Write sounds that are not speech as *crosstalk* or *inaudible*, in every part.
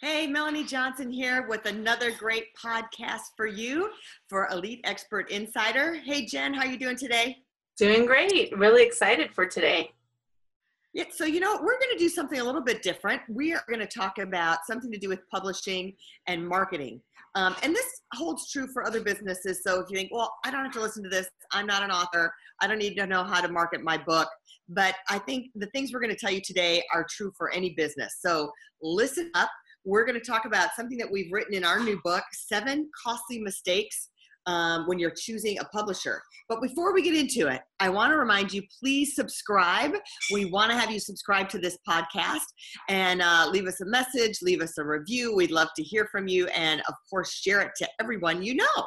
Hey, Melanie Johnson here with another great podcast for you for Elite Expert Insider. Hey, Jen, how are you doing today? Doing great. Really excited for today. Yeah, so you know, we're going to do something a little bit different. We are going to talk about something to do with publishing and marketing. Um, and this holds true for other businesses. So if you think, well, I don't have to listen to this, I'm not an author, I don't need to know how to market my book. But I think the things we're going to tell you today are true for any business. So listen up we're going to talk about something that we've written in our new book Seven Costly Mistakes um, when you're choosing a publisher. But before we get into it, I want to remind you please subscribe. We want to have you subscribe to this podcast and uh, leave us a message, leave us a review. We'd love to hear from you. And of course, share it to everyone you know.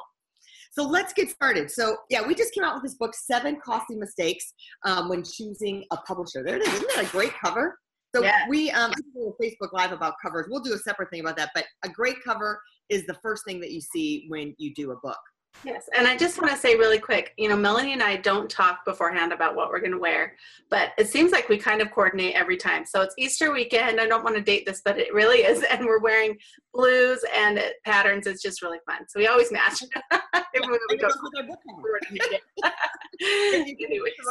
So let's get started. So yeah, we just came out with this book, Seven Costly Mistakes um, when choosing a publisher. There it is. Isn't that a great cover? So yeah. we um do a Facebook Live about covers. We'll do a separate thing about that. But a great cover is the first thing that you see when you do a book. Yes, and I just want to say really quick, you know, Melanie and I don't talk beforehand about what we're going to wear, but it seems like we kind of coordinate every time. So it's Easter weekend. I don't want to date this, but it really is, *laughs* and we're wearing blues and patterns. It's just really fun. So we always match. *laughs* Even when we don't *laughs* coordinate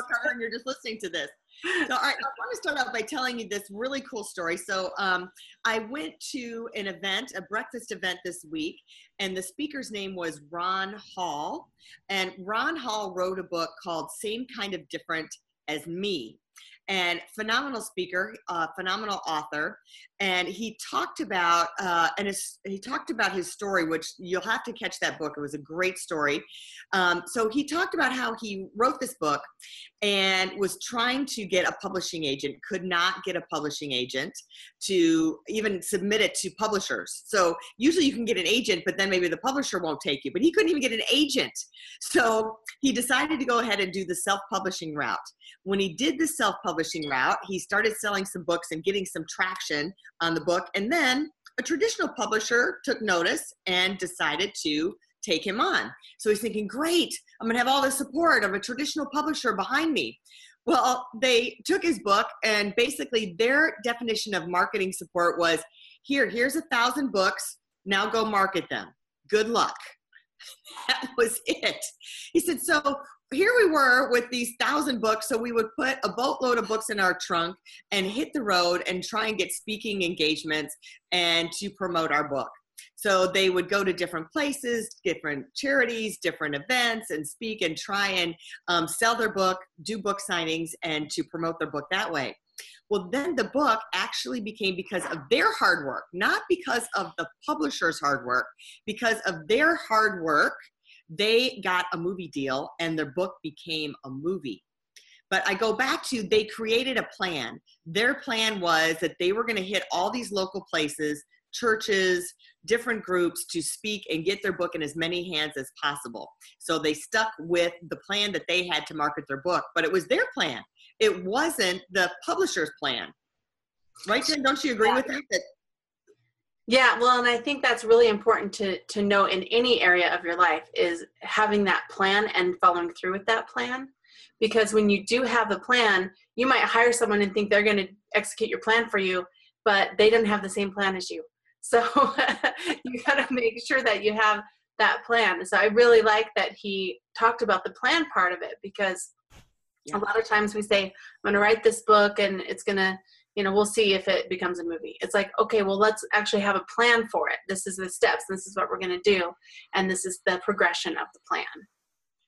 cover and you're just listening to this. So, right, I want to start out by telling you this really cool story. So, um, I went to an event, a breakfast event this week, and the speaker's name was Ron Hall. And Ron Hall wrote a book called Same Kind of Different as Me and phenomenal speaker, uh, phenomenal author, and he talked about uh, and his, he talked about his story, which you'll have to catch that book. It was a great story. Um, so he talked about how he wrote this book and was trying to get a publishing agent, could not get a publishing agent to even submit it to publishers. So usually you can get an agent, but then maybe the publisher won't take you. But he couldn't even get an agent. So he decided to go ahead and do the self-publishing route. When he did the self-publishing route, he started selling some books and getting some traction on the book. And then a traditional publisher took notice and decided to take him on. So he's thinking, great, I'm going to have all the support of a traditional publisher behind me. Well, they took his book, and basically, their definition of marketing support was here, here's a thousand books, now go market them. Good luck. *laughs* That was it. He said, so here we were with these thousand books. So we would put a boatload of books in our trunk and hit the road and try and get speaking engagements and to promote our book. So they would go to different places, different charities, different events, and speak and try and um, sell their book, do book signings, and to promote their book that way. Well, then the book actually became because of their hard work, not because of the publisher's hard work, because of their hard work, they got a movie deal and their book became a movie. But I go back to they created a plan. Their plan was that they were going to hit all these local places, churches, different groups to speak and get their book in as many hands as possible. So they stuck with the plan that they had to market their book, but it was their plan. It wasn't the publisher's plan. Right, Jen? Don't you agree yeah. with that? that yeah, well, and I think that's really important to to know in any area of your life is having that plan and following through with that plan. Because when you do have the plan, you might hire someone and think they're going to execute your plan for you, but they didn't have the same plan as you. So *laughs* you got to make sure that you have that plan. So I really like that he talked about the plan part of it because yeah. a lot of times we say, I'm going to write this book and it's going to, you know, we'll see if it becomes a movie. It's like, okay, well, let's actually have a plan for it. This is the steps. This is what we're going to do. And this is the progression of the plan.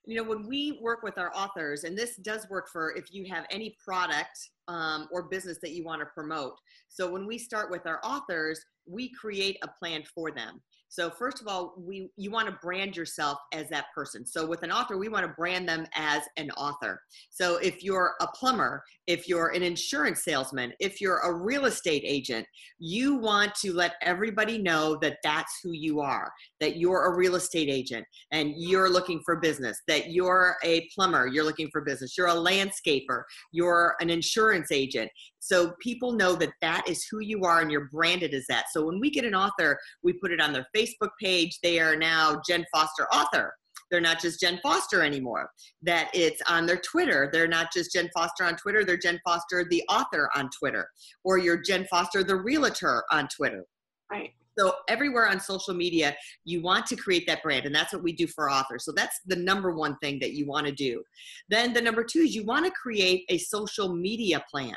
You know, when we work with our authors, and this does work for if you have any product um, or business that you want to promote. So when we start with our authors, we create a plan for them. So first of all, we you want to brand yourself as that person. So with an author, we want to brand them as an author. So if you're a plumber, if you're an insurance salesman, if you're a real estate agent, you want to let everybody know that that's who you are, that you're a real estate agent and you're looking for business, that you're a plumber, you're looking for business, you're a landscaper, you're an insurance agent. So people know that that is who you are and you're branded as that. So when we get an author, we put it on their Facebook page. They are now Jen Foster author. They're not just Jen Foster anymore. That it's on their Twitter. They're not just Jen Foster on Twitter. They're Jen Foster, the author on Twitter, or you're Jen Foster, the realtor on Twitter. Right. So everywhere on social media, you want to create that brand, and that's what we do for authors. So that's the number one thing that you want to do. Then the number two is you want to create a social media plan.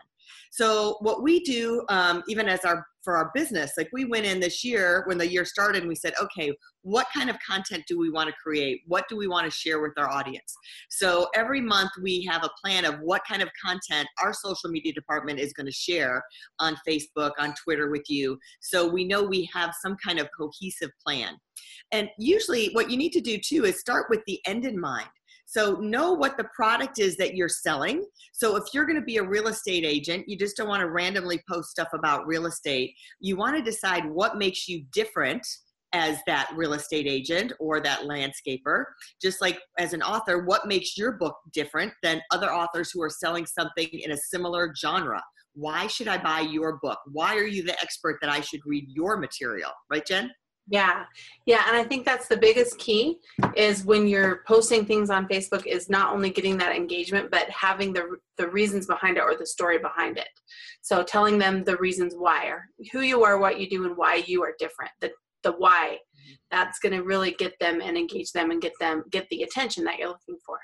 So what we do, um, even as our for our business, like we went in this year when the year started, and we said, okay, what kind of content do we want to create? What do we want to share with our audience? So every month we have a plan of what kind of content our social media department is going to share on Facebook, on Twitter with you. So we know we have some kind of cohesive plan. And usually, what you need to do too is start with the end in mind. So know what the product is that you're selling. So if you're going to be a real estate agent, you just don't want to randomly post stuff about real estate. You want to decide what makes you different as that real estate agent or that landscaper. Just like as an author, what makes your book different than other authors who are selling something in a similar genre? Why should I buy your book? Why are you the expert that I should read your material? Right, Jen? Yeah. Yeah, and I think that's the biggest key is when you're posting things on Facebook is not only getting that engagement but having the the reasons behind it or the story behind it. So telling them the reasons why or who you are, what you do and why you are different. The the why. That's going to really get them and engage them and get them get the attention that you're looking for.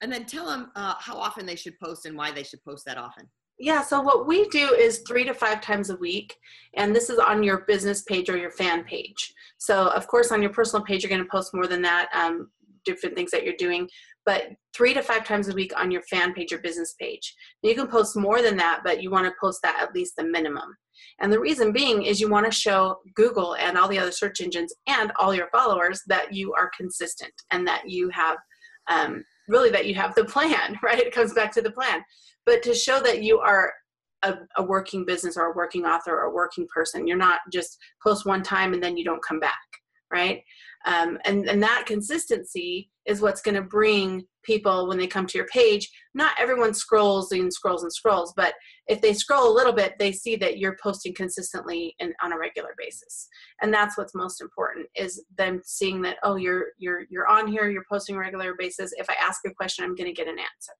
And then tell them uh, how often they should post and why they should post that often. Yeah, so what we do is three to five times a week, and this is on your business page or your fan page. So, of course, on your personal page, you're going to post more than that, um, different things that you're doing, but three to five times a week on your fan page or business page. You can post more than that, but you want to post that at least the minimum. And the reason being is you want to show Google and all the other search engines and all your followers that you are consistent and that you have um, really that you have the *laughs* plan, right? It comes back to the plan but to show that you are a, a, working business or a working author or a working person. You're not just post one time and then you don't come back, right? Um, and, and that consistency is what's going to bring people when they come to your page. Not everyone scrolls and scrolls and scrolls, but if they scroll a little bit, they see that you're posting consistently and on a regular basis. And that's what's most important is them seeing that oh you're you're you're on here, you're posting regular basis. If I ask a question, I'm going to get an answer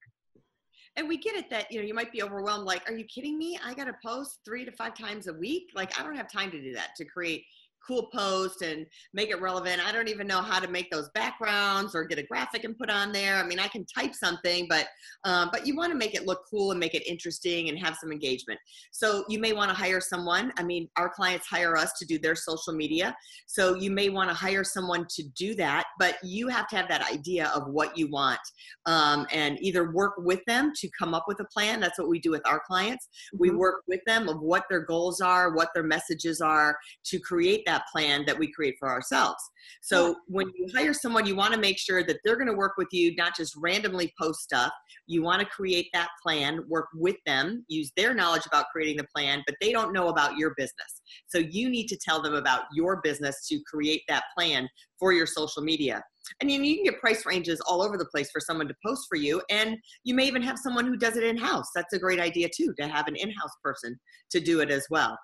and we get it that you know you might be overwhelmed like are you kidding me? I gotta post three to five times a week? Like i don't have time to do that to create cool post and make it relevant. I don't even know how to make those backgrounds or get a graphic and put on there. I mean, I can type something, but um, but you want to make it look cool and make it interesting and have some engagement. So you may want to hire someone. I mean, our clients hire us to do their social media, so you may want to hire someone to do that. But you have to have that idea of what you want um, and either work with them to come up with a plan. That's what we do with our clients. We mm-hmm. work with them of what their goals are, what their messages are to create that plan that we create for ourselves. So when you hire someone, you want to make sure that they're going to work with you, not just randomly post stuff. You want to create that plan, work with them, use their knowledge about creating the plan, but they don't know about your business. So you need to tell them about your business to create that plan for your social media. And you, you can get price ranges all over the place for someone to post for you. And you may even have someone who does it in house. That's a great idea too, to have an in house person to do it as well.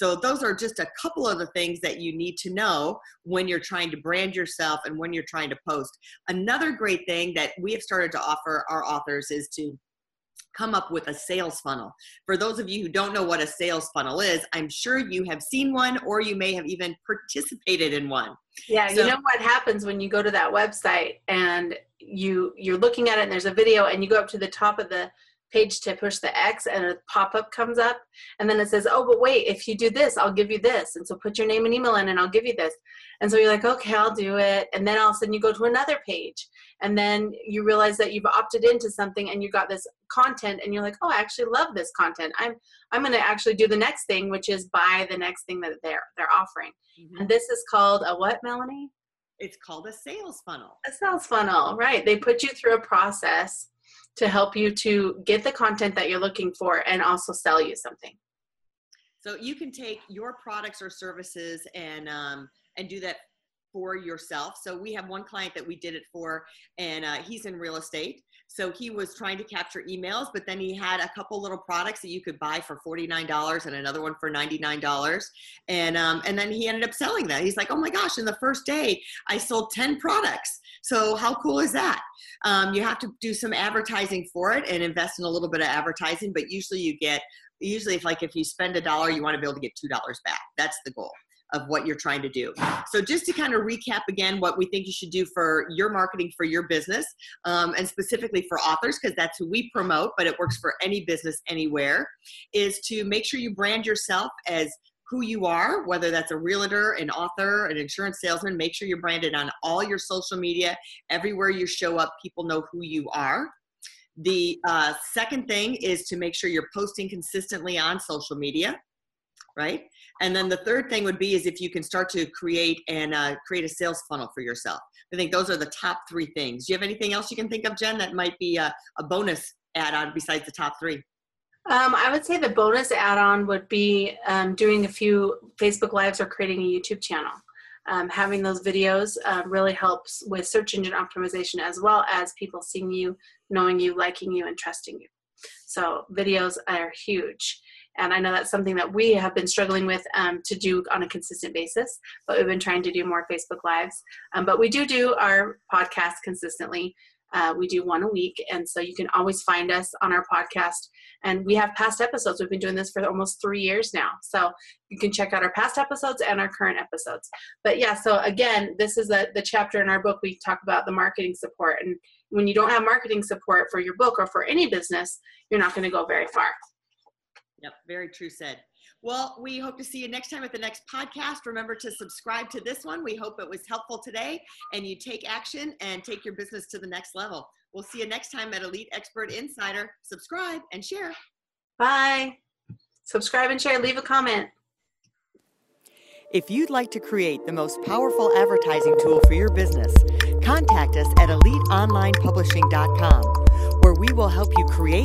So those are just a couple of the things that you need to know when you're trying to brand yourself and when you're trying to post. Another great thing that we have started to offer our authors is to come up with a sales funnel. For those of you who don't know what a sales funnel is, I'm sure you have seen one or you may have even participated in one. Yeah, so, you know what happens when you go to that website and you you're looking at it and there's a video and you go up to the top of the page to push the X and a pop up comes up. And then it says, oh, but wait, if you do this, I'll give you this. And so put your name and email in and I'll give you this. And so you're like, okay, I'll do it. And then all of a sudden you go to another page. And then you realize that you've opted into something and you got this content and you're like, oh, I actually love this content. I'm I'm gonna actually do the next thing, which is buy the next thing that they're they're offering. Mm-hmm. And this is called a what, Melanie? It's called a sales funnel. A sales funnel, right. They put you through a process to help you to get the content that you're looking for and also sell you something. So you can take your products or services and um, and do that for yourself. So we have one client that we did it for, and uh, he's in real estate. So he was trying to capture emails, but then he had a couple little products that you could buy for $49 and another one for $99. And, um, and then he ended up selling that. He's like, oh my gosh, in the first day, I sold 10 products. So how cool is that? Um, you have to do some advertising for it and invest in a little bit of advertising, but usually you get, usually if like if you spend a dollar, you want to be able to get $2 back. That's the goal of what you're trying to do. So, just to kind of recap again, what we think you should do for your marketing for your business, um, and specifically for authors, because that's who we promote, but it works for any business anywhere, is to make sure you brand yourself as who you are, whether that's a realtor, an author, an insurance salesman, make sure you're branded on all your social media. Everywhere you show up, people know who you are. The uh, second thing is to make sure you're posting consistently on social media right? And then the third thing would be is if you can start to create and uh, create a sales funnel for yourself. I think those are the top three things. Do you have anything else you can think of, Jen, that might be a, a bonus add-on besides the top three? Um, I would say the bonus add-on would be um, doing a few Facebook Lives or creating a YouTube channel. Um, having those videos uh, really helps with search engine optimization as well as people seeing you, knowing you, liking you, and trusting you. So videos are huge. And I know that's something that we have been struggling with um, to do on a consistent basis, but we've been trying to do more Facebook Lives. Um, but we do do our podcast consistently. Uh, we do one a week, and so you can always find us on our podcast. And we have past episodes. We've been doing this for almost three years now, so you can check out our past episodes and our current episodes. But yeah, so again, this is a, the chapter in our book we talk about the marketing support. And when you don't have marketing support for your book or for any business, you're not going to go very far. Yep, very true said. Well, we hope to see you next time at the next podcast. Remember to subscribe to this one. We hope it was helpful today and you take action and take your business to the next level. We'll see you next time at Elite Expert Insider. Subscribe and share. Bye. Subscribe and share. Leave a comment. If you'd like to create the most powerful advertising tool for your business, contact us at eliteonlinepublishing.com, where we will help you create